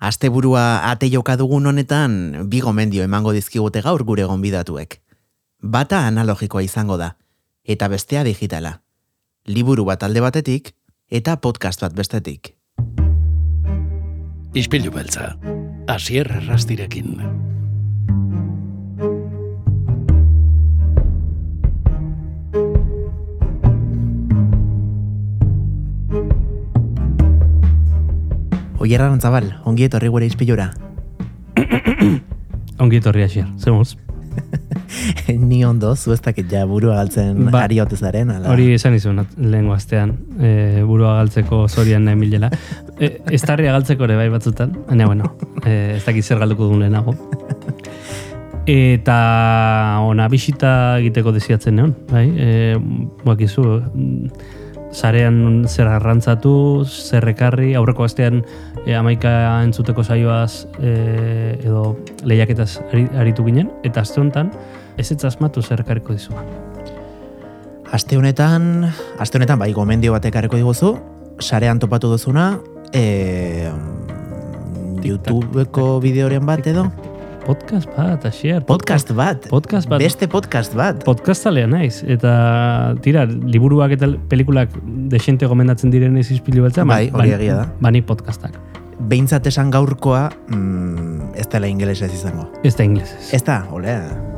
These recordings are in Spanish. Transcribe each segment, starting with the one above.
Asteburua ate joka dugun honetan, bi gomendio emango dizkigute gaur gure gonbidatuek. Bata analogikoa izango da, eta bestea digitala. Liburu bat alde batetik, eta podcast bat bestetik. Ispilu beltza, asier rastirekin. Oierra Rontzabal, ongi etorri gure izpilura. Ongi etorri asier, zemuz. Ni ondo, zu ez dakit ja burua galtzen Ba, ari ote zaren, ala? Hori esan izun lehengo astean, e, burua galtzeko zorian nahi milela. E, ez tarria galtzeko ere bai batzutan, baina bueno, e, ez dakit zer galduko duen lehenago. Eta ona bisita egiteko desiatzen neon, bai? E, bakizu, mm, sarean zer arrantzatu, zer ekarri, aurreko astean e, amaika entzuteko saioaz e, edo lehiaketaz ari, aritu ginen, eta aste honetan ez ez asmatu zer ekarriko dizua. Aste honetan, aste honetan bai gomendio bat ekarriko diguzu, sarean topatu duzuna, e, YouTubeko bideoren bat edo? Podcast bat, asier. Podcast bat. Podcast bat. Beste podcast bat. Podcastalea naiz. Eta, tira, liburuak eta pelikulak desente gomendatzen diren ez izpilu beltza. Bai, hori egia da. Bani podcastak. Behintzat esan gaurkoa, mm, ez dela ingelesez izango. Ez da inglesez. Ez da, olea.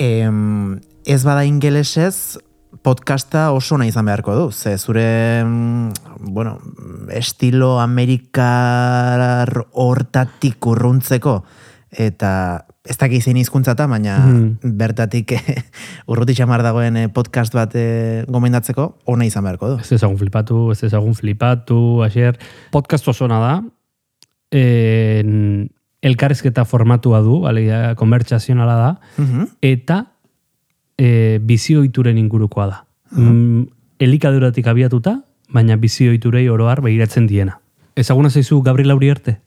Em, ez bada ingelesez, podcasta oso nahi izan beharko du. Ze zure, mm, bueno, estilo amerikar hortatik urruntzeko, eta ez dakit zein hizkuntzata, baina Mhm. bertatik urruti xamar dagoen eh, podcast bat eh, gomendatzeko, ona izan beharko du. Ez ezagun flipatu, ez ezagun flipatu, asier. Podcast oso da. En, elkarrizketa formatua du, alegia, konbertsazionala da. Mhm. eta e, bizioituren ingurukoa da. Mm, elikaduratik abiatuta, baina bizioiturei oroar begiratzen diena. Ezaguna zaizu Gabriel Aurierte?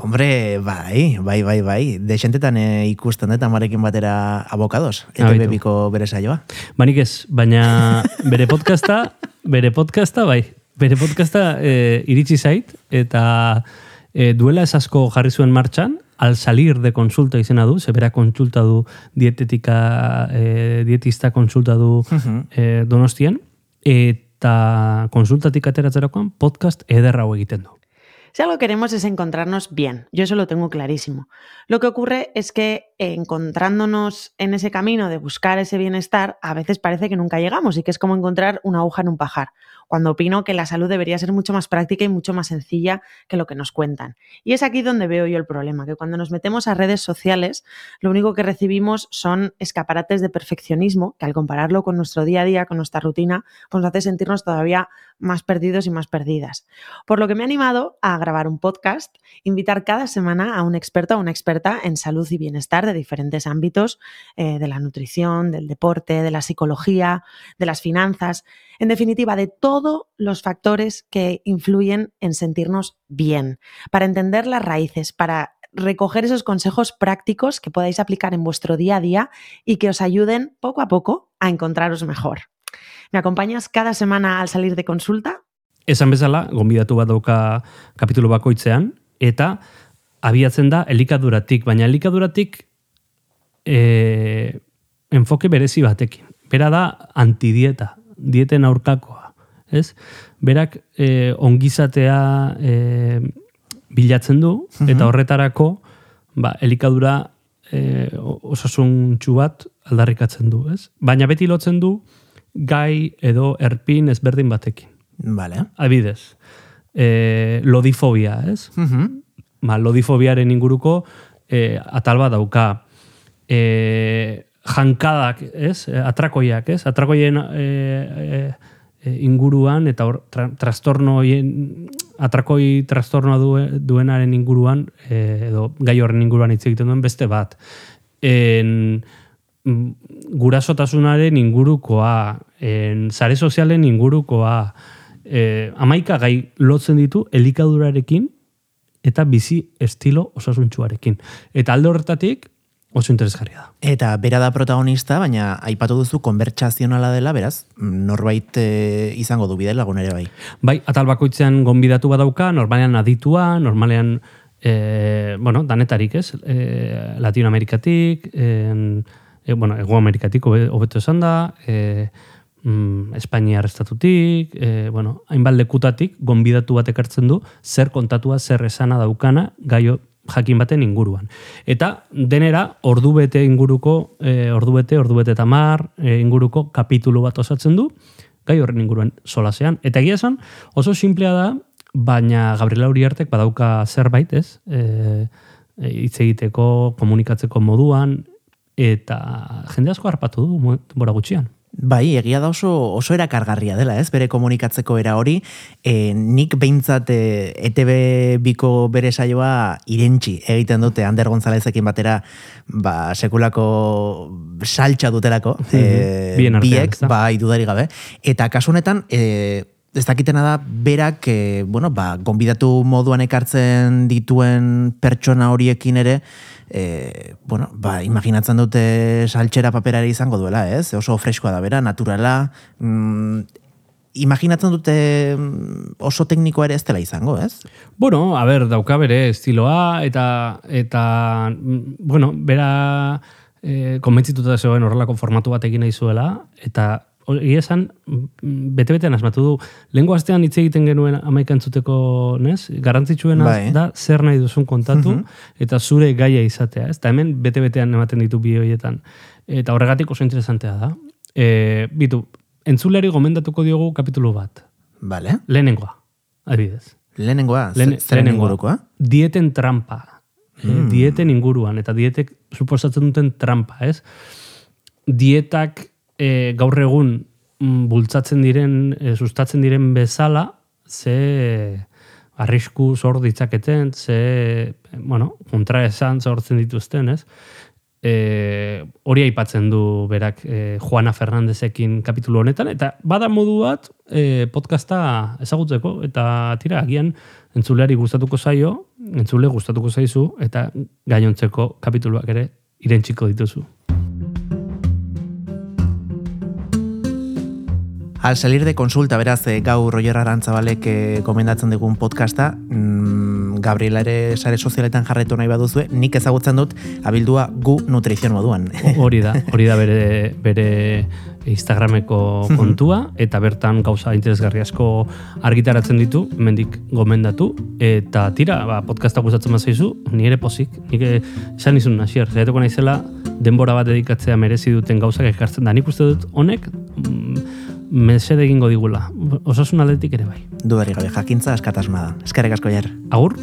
Hombre, bai, bai, bai, bai. Desentetan eh, ikusten dut amarekin batera abokados. Eta Abitu. bebiko bere saioa. Banik ez, baina bere podcasta, bere podcasta, bai, bere podcasta e, iritsi zait, eta e, duela ez asko jarri zuen martxan, al salir de consulta izena du, zebera konsulta du dietetika, e, dietista konsulta du Mhm. e, donostien, eta konsultatik ateratzerakoan podcast ederra hau egiten du. Si algo queremos es encontrarnos bien, yo eso lo tengo clarísimo. Lo que ocurre es que eh, encontrándonos en ese camino de buscar ese bienestar, a veces parece que nunca llegamos y que es como encontrar una aguja en un pajar, cuando opino que la salud debería ser mucho más práctica y mucho más sencilla que lo que nos cuentan. Y es aquí donde veo yo el problema, que cuando nos metemos a redes sociales, lo único que recibimos son escaparates de perfeccionismo, que al compararlo con nuestro día a día, con nuestra rutina, pues nos hace sentirnos todavía más perdidos y más perdidas. Por lo que me he animado a grabar un podcast, invitar cada semana a un experto o una experta en salud y bienestar de diferentes ámbitos, eh, de la nutrición, del deporte, de la psicología, de las finanzas, en definitiva, de todos los factores que influyen en sentirnos bien, para entender las raíces, para recoger esos consejos prácticos que podáis aplicar en vuestro día a día y que os ayuden poco a poco a encontraros mejor. ¿Me acompañas cada semana al salir de consulta? Esan bezala, gonbidatu bat dauka kapitulu bakoitzean, eta abiatzen da elikaduratik, baina elikaduratik e, enfoke berezi batekin. Bera da antidieta, dieten aurkakoa. Ez? Berak e, ongizatea e, bilatzen du, eta horretarako ba, elikadura e, osasuntxu bat aldarrikatzen du. Ez? Baina beti lotzen du gai edo erpin ezberdin batekin. Vale. Adibidez, e, lodifobia, ez? Mhm. Ba, lodifobiaren inguruko e, atal bat dauka e, jankadak, ez? Atrakoiak, ez? Atrakoien e, e, inguruan eta hor tra, trastorno atrakoi trastornoa due, duenaren inguruan e, edo gai horren inguruan hitz egiten duen beste bat. En, gurasotasunaren ingurukoa, en sare sozialen ingurukoa, e, amaika gai lotzen ditu elikadurarekin eta bizi estilo osasuntxuarekin. Eta alde horretatik, oso interesgarria da. Eta bera da protagonista, baina aipatu duzu konbertsazionala dela, beraz, norbait e, izango du bidel lagun ere bai. Bai, atal bakoitzean gonbidatu badauka, normalean aditua, normalean e, bueno, danetarik ez, e, Latinoamerikatik, e, e, bueno, Ego Amerikatik hobeto esan da, e, mm, Espainia arrestatutik, e, bueno, hainbat lekutatik, gonbidatu bat ekartzen du, zer kontatua, zer esana daukana, gaio jakin baten inguruan. Eta denera, ordu bete inguruko, e, ordu bete, ordu bete eta mar, e, inguruko kapitulu bat osatzen du, gai horren inguruan solasean. Eta egia esan, oso simplea da, baina Gabriela Uriartek badauka zerbait, ez? E, hitz egiteko, komunikatzeko moduan, eta jende asko harpatu du, bora gutxian. Bai, egia da oso, oso erakargarria dela, ez? Bere komunikatzeko era hori, e, nik behintzat e, ETV biko bere saioa irentxi egiten dute Ander Gonzalezekin batera ba, sekulako saltxa dutelako, e, Bien artean, biek, bai, dudari gabe. Eta kasu honetan, e, ez dakitena da, berak, e, bueno, ba, gonbidatu moduan ekartzen dituen pertsona horiekin ere, e, bueno, ba, imaginatzen dute saltxera paperari izango duela, ez? Oso freskoa da bera, naturala, mm, imaginatzen dute mm, oso teknikoa ere ez dela izango, ez? Bueno, a ber, dauka bere estiloa, eta, eta mm, bueno, bera e, konbentzituta zegoen horrelako formatu bat egin nahi zuela, eta hori esan, bete-betean asmatu du, lehenko astean hitz egiten genuen amaika entzuteko, nez? Garantzitsuena Bai. da zer nahi duzun kontatu, Mhm. eta zure gaia izatea, ez? Eta hemen bete-betean ematen ditu bi horietan. Eta horregatik oso interesantea da. E, bitu, entzuleari gomendatuko diogu kapitulu bat. Vale. Lehenengoa, adibidez. Lehenengoa, Lehen- lehenengoa. Dieten trampa. Mm. Dieten inguruan, eta dietek suposatzen duten trampa, ez? Dietak e, gaur egun mm, bultzatzen diren, e, sustatzen diren bezala, ze arrisku zor ditzaketen, ze, bueno, kontra esan sortzen dituzten, ez? E, hori aipatzen du berak e, Juana Fernandezekin kapitulu honetan, eta bada modu bat e, podcasta ezagutzeko, eta tira, agian entzuleari gustatuko zaio, entzule gustatuko zaizu, eta gainontzeko kapituluak ere irentsiko dituzu. Al salir de consulta, beraz, eh, gaur Roger Arantzabalek eh, komendatzen digun podcasta, mm, Gabriela ere sare sozialetan jarretu nahi baduzue, nik ezagutzen dut abildua gu nutrizion moduan. Hori da, hori da bere, bere Instagrameko kontua, eta bertan gauza interesgarri asko argitaratzen ditu, mendik gomendatu, eta tira, ba, podcasta gustatzen bazaizu, ni ere pozik, nik eh, esan izun nasier, zaiatuko naizela denbora bat dedikatzea merezi duten gauzak ekartzen da. Nik uste dut honek, mm, mesede egingo digula. Osasun aldetik ere bai. Dudari gabe, jakintza askatasuna da. Eskerrik asko jar. Agur?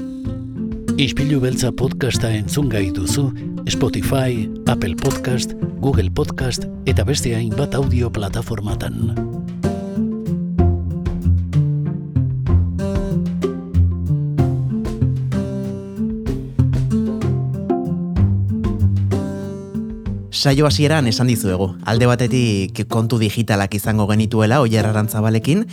Ispilu beltza podcasta entzun gai duzu Spotify, Apple Podcast, Google Podcast eta beste hainbat audio plataformatan. Saio hasieran esan dizuegu, alde batetik kontu digitalak izango genituela Oier Arantzabalekin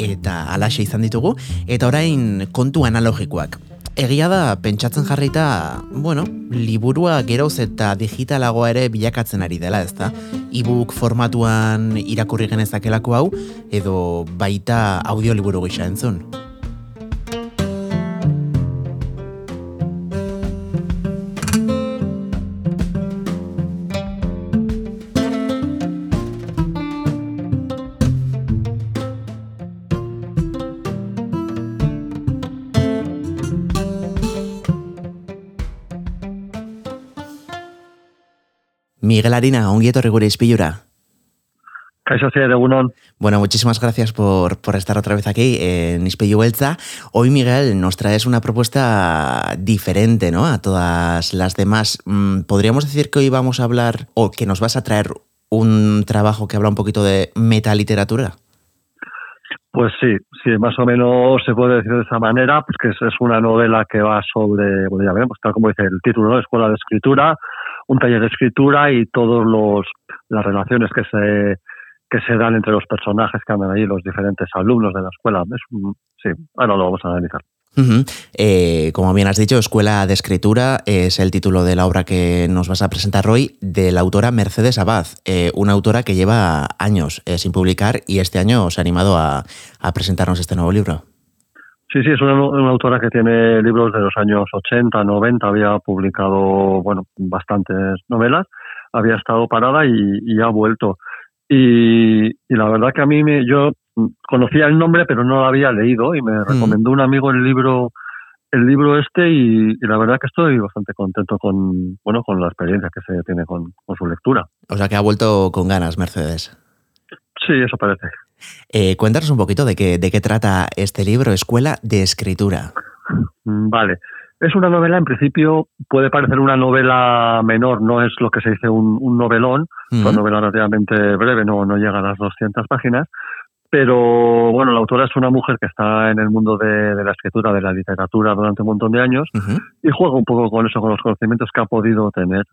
eta alaxe izan ditugu eta orain kontu analogikoak. Egia da, pentsatzen jarrita, bueno, liburua geroz eta digitalagoa ere bilakatzen ari dela, ezta? E-book formatuan irakurri genezakelako hau, edo baita audioliburu gisa entzun. Miguel Harina, ongi etorri gure izpilura. Bueno, muchísimas gracias por, por estar otra vez aquí en Ispillu Beltza. Hoy, Miguel, nos traes una propuesta diferente, ¿no? A todas las demás. Mm, ¿Podríamos decir que hoy vamos a hablar, o que nos vas a traer un trabajo que habla un poquito de metaliteratura? Pues sí, sí, más o menos se puede decir de esa manera, pues que es, es una novela que va sobre, bueno, ya veremos, tal como dice el título, ¿no? Escuela de Escritura, un taller de escritura y todos los las relaciones que se que se dan entre los personajes que andan ahí, los diferentes alumnos de la escuela. Es, sí, ahora lo vamos a analizar. Eh, como bien has dicho, Escuela de Escritura es el título de la obra que nos vas a presentar hoy de la autora Mercedes Abad, eh, una autora que lleva años eh, sin publicar y este año se ha animado a, presentarnos este nuevo libro. Sí, sí, es una, autora que tiene libros de los años 80, 90, había publicado bueno bastantes novelas, había estado parada y, ha vuelto. Y, la verdad que a mí me, yo conocía el nombre, pero no lo había leído y me mm. recomendó un amigo el libro el libro este y, la verdad que estoy bastante contento con bueno con la experiencia que se tiene con, su lectura. O sea que ha vuelto con ganas, Mercedes. Sí, eso parece. Eh, cuéntanos un poquito de qué, de qué trata este libro, Escuela de Escritura. Mm, vale. Es una novela, en principio puede parecer una novela menor, no es lo que se dice un, novelón, una novela relativamente breve, no, no llega a las 200 páginas, pero bueno, la autora es una mujer que está en el mundo de, la escritura, de la literatura durante un montón de años y juega un poco con eso, con los conocimientos que ha podido tener.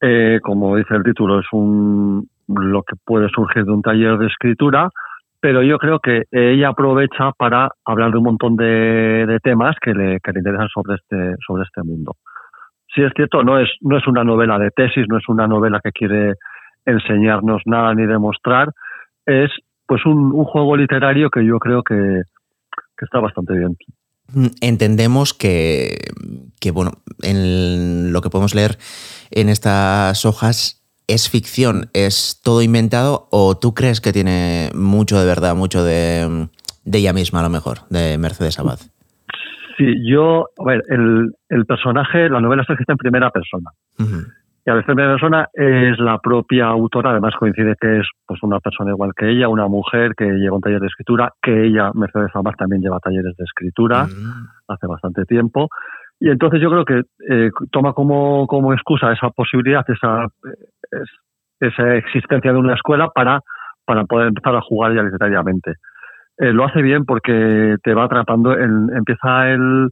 Eh, como dice el título, es un lo que puede surgir de un taller de escritura, pero yo creo que ella aprovecha para hablar de un montón de, temas que le, que interesan sobre este, sobre este mundo. Si es cierto, no es, no es una novela de tesis, no es una novela que quiere enseñarnos nada ni demostrar, es pues un, juego literario que yo creo que, está bastante bien. Mm, entendemos que, que, bueno, en lo que podemos leer en estas hojas es ficción, es todo inventado, o tú crees que tiene mucho de verdad, mucho de, ella misma a lo mejor, de Mercedes Abad. Sí, yo, a ver, el, el personaje, la novela está escrita en primera persona. Y a veces primera persona es la propia autora, además coincide que es pues una persona igual que ella, una mujer que lleva un taller de escritura, que ella, Mercedes Amar, también lleva talleres de escritura mm. hace bastante tiempo. Y entonces yo creo que eh, toma como, como excusa esa posibilidad, esa, esa existencia de una escuela para, para poder empezar a jugar ya literariamente. Eh, lo hace bien porque te va atrapando, empieza el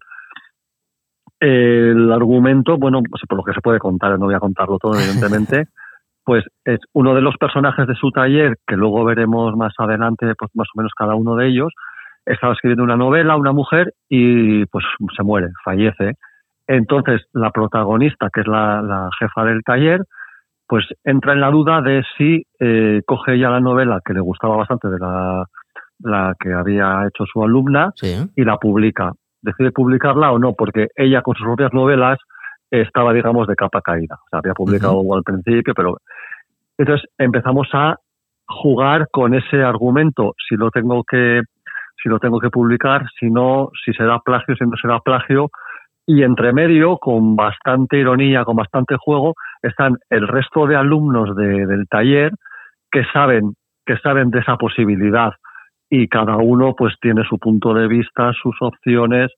el argumento, bueno, pues por lo que se puede contar, no voy a contarlo todo, evidentemente, pues es uno de los personajes de su taller, que luego veremos más adelante, pues más o menos cada uno de ellos, estaba escribiendo una novela, una mujer, y pues se muere, fallece. Entonces, la protagonista, que es la, jefa del taller, pues entra en la duda de si eh, coge ella la novela que le gustaba bastante de la, la que había hecho su alumna y la publica decide publicarla o no, porque ella con sus propias novelas estaba, digamos, de capa caída. O sea, había publicado al principio, pero... Entonces empezamos a jugar con ese argumento, si lo tengo que si lo tengo que publicar, si no, si será plagio, si no será plagio, y entre medio, con bastante ironía, con bastante juego, están el resto de alumnos del taller que saben, que saben de esa posibilidad. Y cada uno pues tiene su punto de vista, sus opciones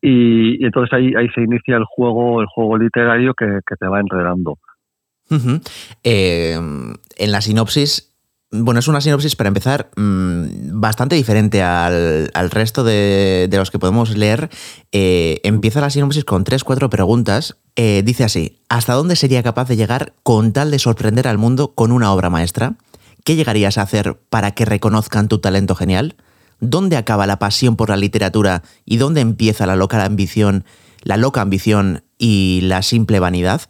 y, entonces ahí, ahí se inicia el juego, el juego literario que, te va enredando. Eh, en la sinopsis bueno, es una sinopsis para empezar mm, bastante diferente al, resto de, los que podemos leer. Eh, empieza la sinopsis con tres, cuatro preguntas. Eh, dice así, ¿hasta dónde sería capaz de llegar con tal de sorprender al mundo con una obra maestra? ¿Qué llegarías a hacer para que reconozcan tu talento genial? ¿Dónde acaba la pasión por la literatura y dónde empieza la loca ambición, la loca ambición y la simple vanidad?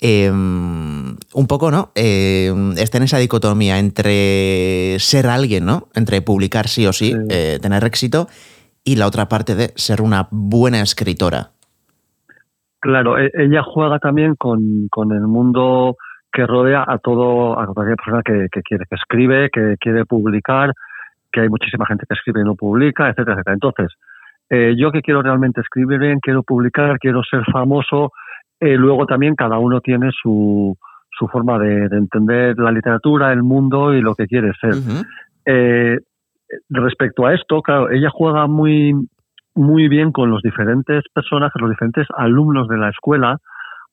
Em, un poco, ¿no? Em, está en esa dicotomía entre ser alguien, ¿no? Entre publicar sí o sí, eh, tener éxito, y la otra parte de ser una buena escritora. Claro, e-, ella juega también con, con el mundo que rodea a todo, a cualquier persona que, quiere, que escribe, que quiere publicar, que hay muchísima gente que escribe y no publica, etcétera, etcétera. Entonces, eh, yo que quiero realmente escribir bien, quiero publicar, quiero ser famoso, eh, luego también cada uno tiene su, su forma de, entender la literatura, el mundo y lo que quiere ser. Eh, respecto a esto, claro, ella juega muy, muy bien con los diferentes personajes, los diferentes alumnos de la escuela,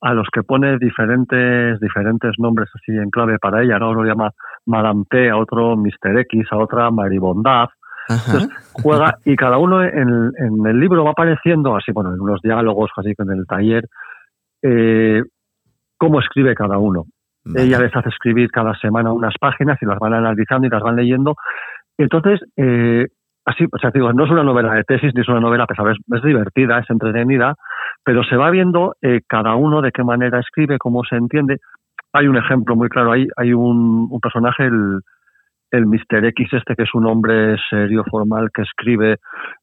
a los que pone diferentes, diferentes nombres así en clave para ella, ¿no? Uno lo llama Madame T, a otro Mr. X, a otra Maribondad. Entonces, juega y cada uno en, en, el libro va apareciendo así, bueno, en unos diálogos, así que en el taller, eh, cómo escribe cada uno. Ella les hace escribir cada semana unas páginas y las van analizando y las van leyendo. Entonces, eh, así, o sea, digo, no es una novela de tesis ni es una novela pesada, es, es divertida, es entretenida, pero se va viendo eh, cada uno de qué manera escribe, cómo se entiende. Hay un ejemplo muy claro, hay, hay un, un personaje, el, el Mr. X este, que es un hombre serio, formal, que escribe,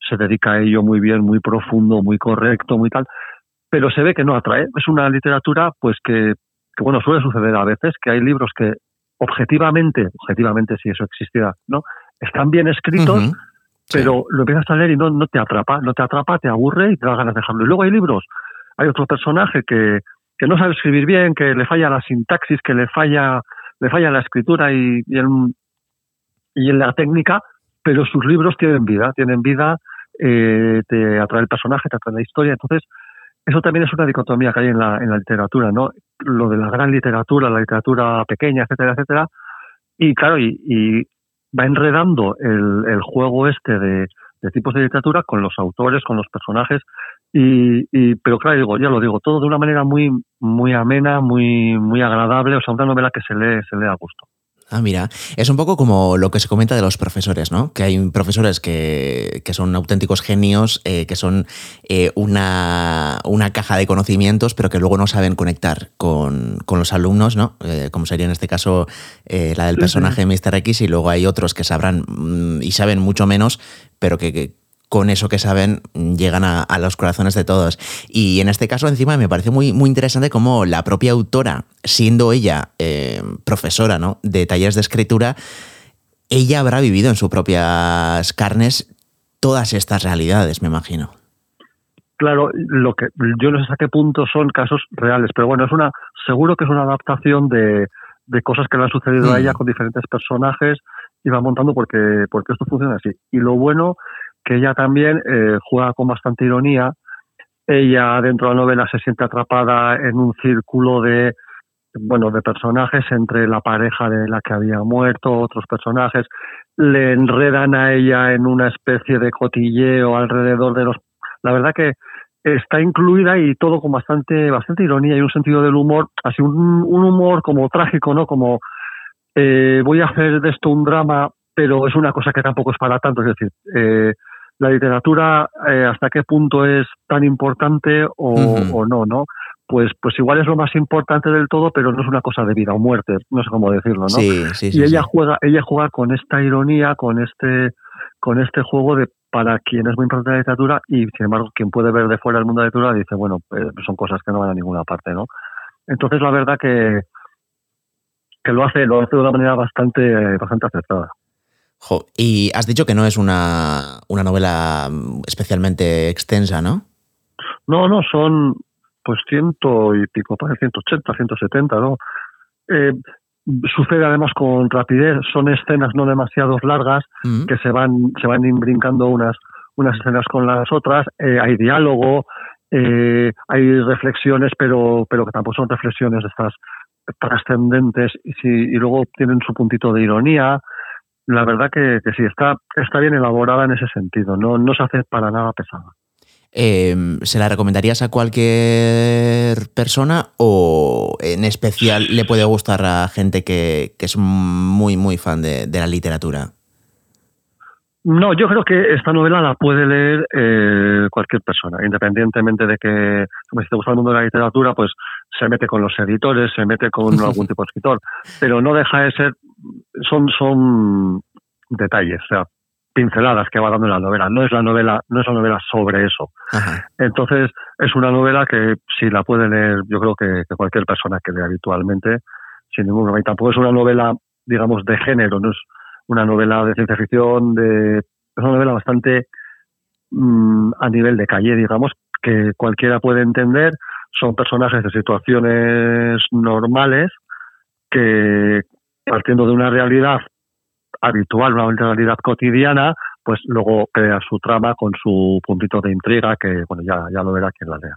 se dedica a ello muy bien, muy profundo, muy correcto, muy tal, pero se ve que no atrae. Es una literatura, pues que, que bueno, suele suceder a veces, que hay libros que objetivamente, objetivamente si eso existiera, ¿no? Están bien escritos. Sí. pero lo empiezas a leer y no, no te atrapa, no te atrapa, te aburre y te da ganas de dejarlo. Y luego hay libros, hay otro personaje que, que no sabe escribir bien, que le falla la sintaxis, que le falla, le falla la escritura y, y, en, y en la técnica, pero sus libros tienen vida, tienen vida, eh, te atrae el personaje, te atrae la historia. Entonces, eso también es una dicotomía que hay en la, en la literatura, ¿no? Lo de la gran literatura, la literatura pequeña, etcétera, etcétera. Y claro, y, y va enredando el, el juego este de, de tipos de literatura con los autores, con los personajes. Y, y, pero claro, digo, ya lo digo, todo de una manera muy, muy amena, muy, muy agradable, o sea, una novela que se lee, se lee a gusto. Ah, mira, es un poco como lo que se comenta de los profesores, ¿no? Que hay profesores que, que son auténticos genios, eh, que son eh, una, una, caja de conocimientos, pero que luego no saben conectar con, con los alumnos, ¿no? Eh, como sería en este caso la del personaje de Mr. X, y luego hay otros que sabrán mmm, y saben mucho menos, pero que, que con eso que saben llegan a, a, los corazones de todos. Y en este caso, encima, me parece muy, muy interesante cómo la propia autora, siendo ella eh, profesora ¿no? de talleres de escritura, ella habrá vivido en sus propias carnes todas estas realidades, me imagino. Claro, lo que yo no sé hasta qué punto son casos reales, pero bueno, es una seguro que es una adaptación de, de cosas que le han sucedido mm. a ella con diferentes personajes y va montando porque, porque esto funciona así. Y lo bueno que ella también eh, juega con bastante ironía. Ella dentro de la novela se siente atrapada en un círculo de bueno de personajes entre la pareja de la que había muerto, otros personajes, le enredan a ella en una especie de cotilleo alrededor de los la verdad que está incluida y todo con bastante bastante ironía y un sentido del humor, así un, un humor como trágico, ¿no? Como eh, voy a hacer de esto un drama, pero es una cosa que tampoco es para tanto, es decir, eh, la literatura eh, hasta qué punto es tan importante o, uh -huh. o, no, ¿no? Pues, pues igual es lo más importante del todo, pero no es una cosa de vida o muerte, no sé cómo decirlo, ¿no? Sí, sí, sí, y ella juega, ella juega con esta ironía, con este, con este juego de para quien es muy importante la literatura y sin embargo quien puede ver de fuera el mundo de la literatura dice, bueno, eh, son cosas que no van a ninguna parte, ¿no? Entonces la verdad que, que lo hace, lo hace de una manera bastante, bastante acertada. Jo, y has dicho que no es una, una novela especialmente extensa, ¿no? No, no, son pues ciento y pico, parece 180, 170, ¿no? Eh, sucede además con rapidez, son escenas no demasiado largas Mm. -huh. que se van, se van brincando unas, unas escenas con las otras, eh, hay diálogo, eh, hay reflexiones, pero, pero que tampoco son reflexiones de estas trascendentes y, si, y luego tienen su puntito de ironía. La verdad que, que sí, está, está bien elaborada en ese sentido, no, no se hace para nada pesada. Eh, ¿Se la recomendarías a cualquier persona o en especial le puede gustar a gente que, que es muy, muy fan de, de, la literatura? No, yo creo que esta novela la puede leer eh, cualquier persona, independientemente de que, si te gusta el mundo de la literatura, pues se mete con los editores, se mete con algún tipo de escritor, pero no deja de ser, son, son detalles, o sea, pinceladas que va dando la novela. No es la novela, no es la novela sobre eso. Ajá. Entonces, es una novela que si la puede leer, yo creo que, que cualquier persona que lea habitualmente, sin ningún problema. Y tampoco es una novela, digamos, de género, no es una novela de ciencia ficción, de, es una novela bastante mmm, a nivel de calle, digamos, que cualquiera puede entender. Son personajes de situaciones normales que, partiendo de una realidad habitual, una realidad cotidiana, pues luego crea su trama con su puntito de intriga que, bueno, ya, ya lo verá quien la lea.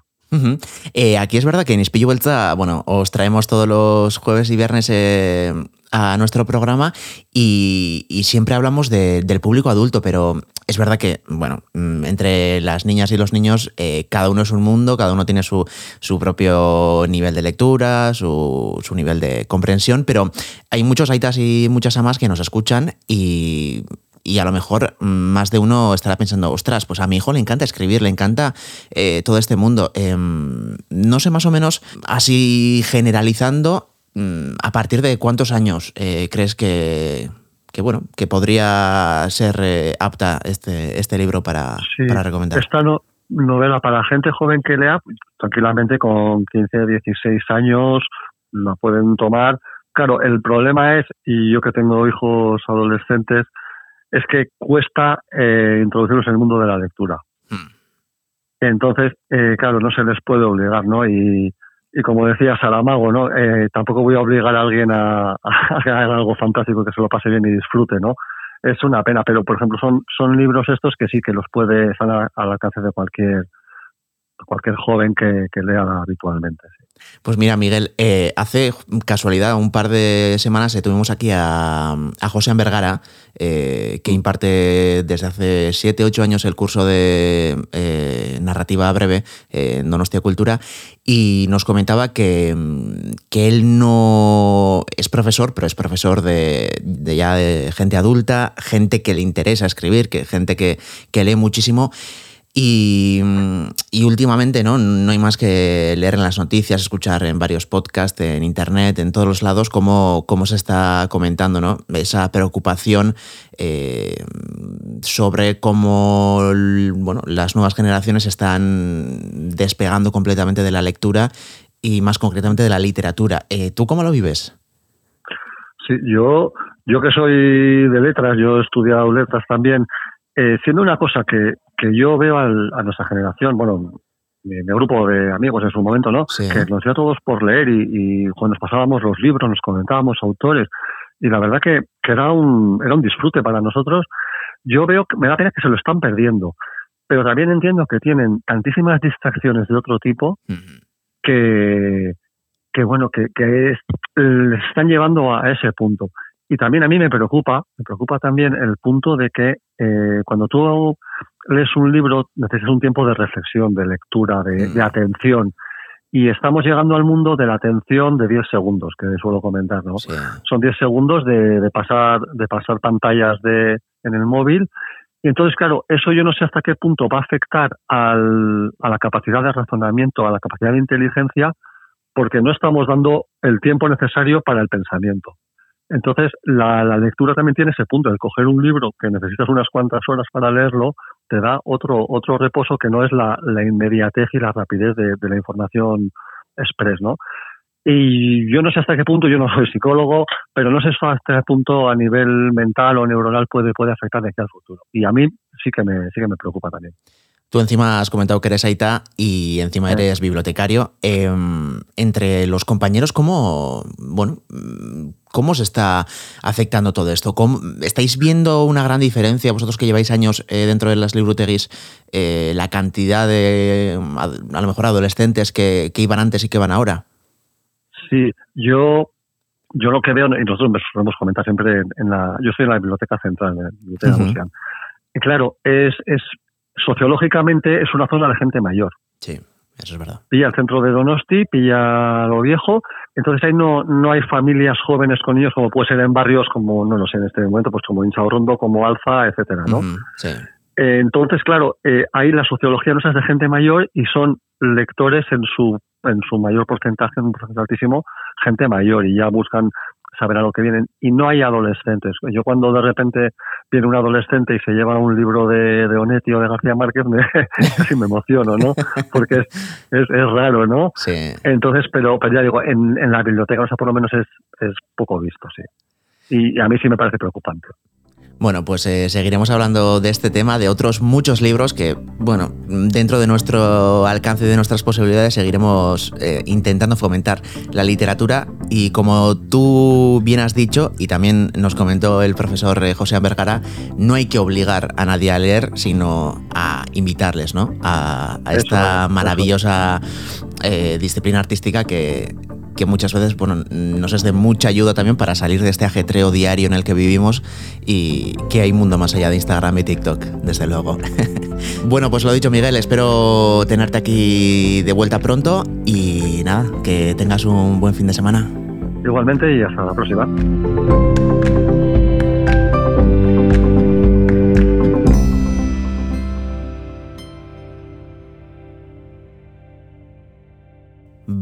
Eh, aquí es verdad que en Espillo Vuelta, bueno, os traemos todos los jueves y viernes eh, a nuestro programa y, y siempre hablamos de, del público adulto, pero es verdad que, bueno, mm, entre las niñas y los niños, eh, cada uno es un mundo, cada uno tiene su, su propio nivel de lectura, su, su, nivel de comprensión, pero hay muchos aitas y muchas amas que nos escuchan y, y a lo mejor mm, más de uno estará pensando, ostras, pues a mi hijo le encanta escribir, le encanta eh, todo este mundo. Eh, no sé más o menos, así generalizando, mm, ¿a partir de cuántos años eh, crees que, que bueno, que podría ser eh, apta este, este libro para, Sí, para recomendar. Esta no- novela para gente joven que lea, tranquilamente con 15, 16 años la pueden tomar. Claro, el problema es, y yo que tengo hijos adolescentes, es que cuesta eh, introducirlos en el mundo de la lectura. Mm. Entonces, eh, claro, no se les puede obligar, ¿no? Y, y como decía Saramago, ¿no? Eh, tampoco voy a obligar a alguien a, a hacer algo fantástico que se lo pase bien y disfrute, ¿no? Es una pena, pero por ejemplo son, son libros estos que sí que los puede estar a- al alcance de cualquier cualquier joven que, lea habitualmente. sí. Pues mira, Miguel, eh, hace casualidad, un par de semanas eh, tuvimos aquí a, a José Vergara, eh, que imparte desde hace 7, 8 años el curso de narrativa breve en Donostia Cultura, y nos comentaba que, que él no es profesor, pero es profesor de, ya gente adulta, gente que le interesa escribir, que gente que, que lee muchísimo. Y, últimamente ¿no? no hay más que leer en las noticias, escuchar en varios podcasts, en internet, en todos los lados, cómo, cómo se está comentando ¿no? esa preocupación eh, sobre cómo bueno, las nuevas generaciones están despegando completamente de la lectura y más concretamente de la literatura. Eh, ¿Tú cómo lo vives? Sí, yo, yo que soy de letras, yo he estudiado letras también, eh, siendo una cosa que, que yo veo al- a nuestra generación, bueno, mi, mi grupo de amigos en su momento, ¿no? Sí. Que nos dio a todos por leer y, y cuando nos pasábamos los libros, nos comentábamos autores, y la verdad que, que era, un, era un disfrute para nosotros. Yo veo que me da pena que se lo están perdiendo, pero también entiendo que tienen tantísimas distracciones de otro tipo que, que bueno, que, que es- les están llevando a ese punto. Y también a mí me preocupa, me preocupa también el punto de que eh, cuando tú lees un libro necesitas un tiempo de reflexión, de lectura, de, de Mm. atención. Y estamos llegando al mundo de la atención de 10 segundos, que suelo comentar, ¿no? Sí. son 10 segundos de, de pasar de pasar pantallas de en el móvil y entonces claro eso yo no sé hasta qué punto va a afectar al, a la capacidad de razonamiento a la capacidad de inteligencia porque no estamos dando el tiempo necesario para el pensamiento entonces la, la lectura también tiene ese punto el coger un libro que necesitas unas cuantas horas para leerlo te da otro otro reposo que no es la, la inmediatez y la rapidez de, de la información express no y yo no sé hasta qué punto, yo no soy psicólogo, pero no sé hasta qué punto a nivel mental o neuronal puede, puede afectar de aquí al futuro. Y a mí sí que me, sí que me preocupa también. Tú encima has comentado que eres Aita y encima eres bibliotecario. Eh, entre los compañeros, ¿cómo, bueno, ¿cómo se está afectando todo esto? ¿Cómo- ¿Estáis viendo una gran diferencia, vosotros que lleváis años eh, dentro de las libroteguis, eh, la cantidad de, a, a lo mejor, adolescentes que, que iban antes y que van ahora? Sí, yo, yo lo que veo, y nosotros nos solemos comentar siempre en, en la, yo estoy en la biblioteca central, en la biblioteca. Museum. Y claro, es, es, sociológicamente es una zona de gente mayor. Sí, eso es verdad. pilla el centro de Donosti, pilla lo viejo, entonces ahí no, no hay familias jóvenes con niños como puede ser en barrios como, no lo sé en este momento, pues como Insaurrondo, como Alfa, etcétera, ¿no? Sí. Eh, entonces, claro, eh, ahí la sociología no es de gente mayor y son lectores en su, en su mayor porcentaje, en un porcentaje altísimo, gente mayor y ya buscan saber a lo que vienen. Y no hay adolescentes. Yo cuando de repente viene un adolescente y se lleva un libro de, de Onetti o de García Márquez, me, casi me emociono, ¿no? Porque es, es, es raro, ¿no? Sí. Entonces, pero, pero ya digo, en, en la biblioteca, o sea, por lo menos es, es poco visto, sí. Y, y a mí sí me parece preocupante. Bueno, pues eh, seguiremos hablando de este tema, de otros muchos libros que, bueno, dentro de nuestro alcance y de nuestras posibilidades seguiremos eh, intentando fomentar la literatura y como tú bien has dicho y también nos comentó el profesor eh, José Vergara, no hay que obligar a nadie a leer, sino a invitarles, ¿no? A, esta es, maravillosa disciplina artística que que muchas veces bueno, nos es de mucha ayuda también para salir de este ajetreo diario en el que vivimos y que hay mundo más allá de Instagram y TikTok, desde luego. bueno, pues lo dicho Miguel, espero tenerte aquí de vuelta pronto y nada, que tengas un buen fin de semana. Igualmente y hasta la próxima.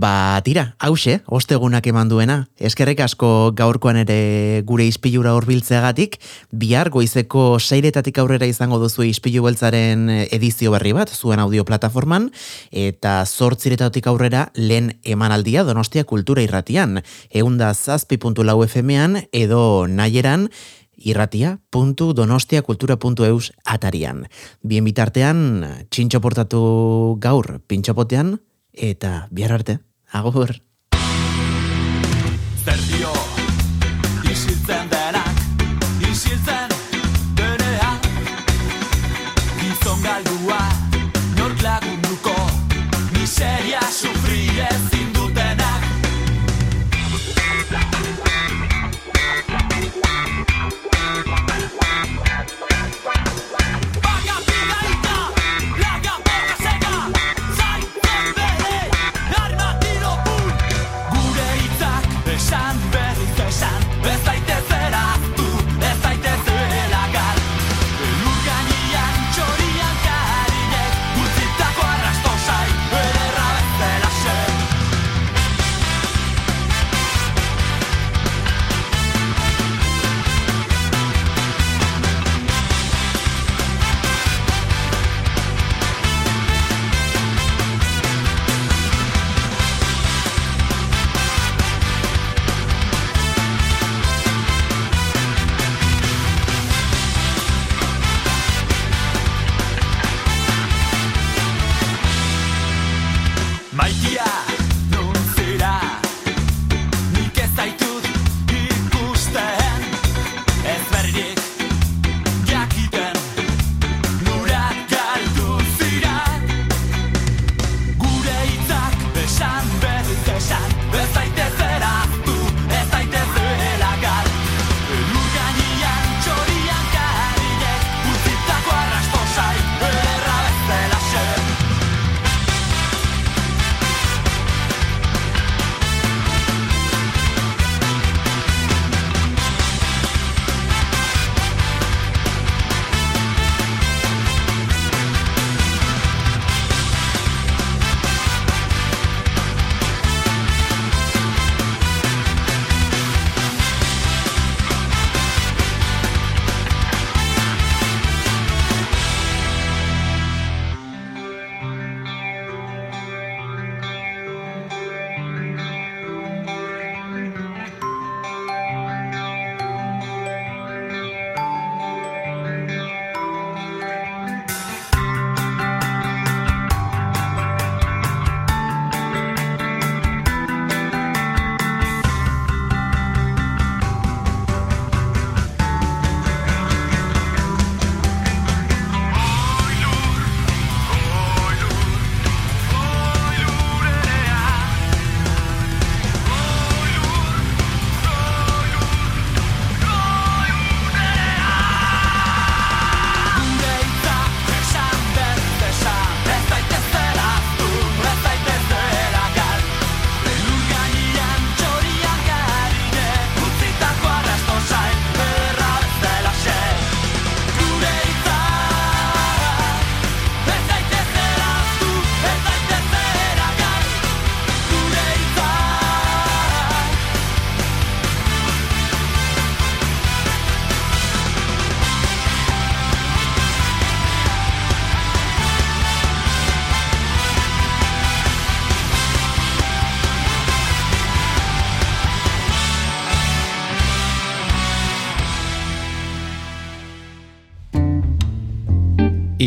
Ba, tira, hause, ostegunak eman duena. Eskerrik asko gaurkoan ere gure ispilura horbiltzeagatik, bihar goizeko seiretatik aurrera izango duzu ispilu beltzaren edizio berri bat, zuen audio plataforman, eta zortziretatik aurrera lehen emanaldia Donostia Kultura Irratian, eunda zazpi.lau FM-an edo nahieran, irratia.donostiakultura.eus atarian. Bien bitartean, txintxo portatu gaur pintxopotean, eta bihar arte, agur.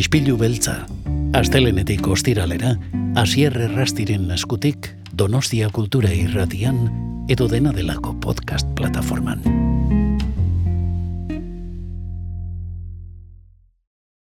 Ispilu beltza, astelenetik ostiralera, asier errastiren eskutik, Donostia Kultura irratian, edo dena delako podcast plataforman.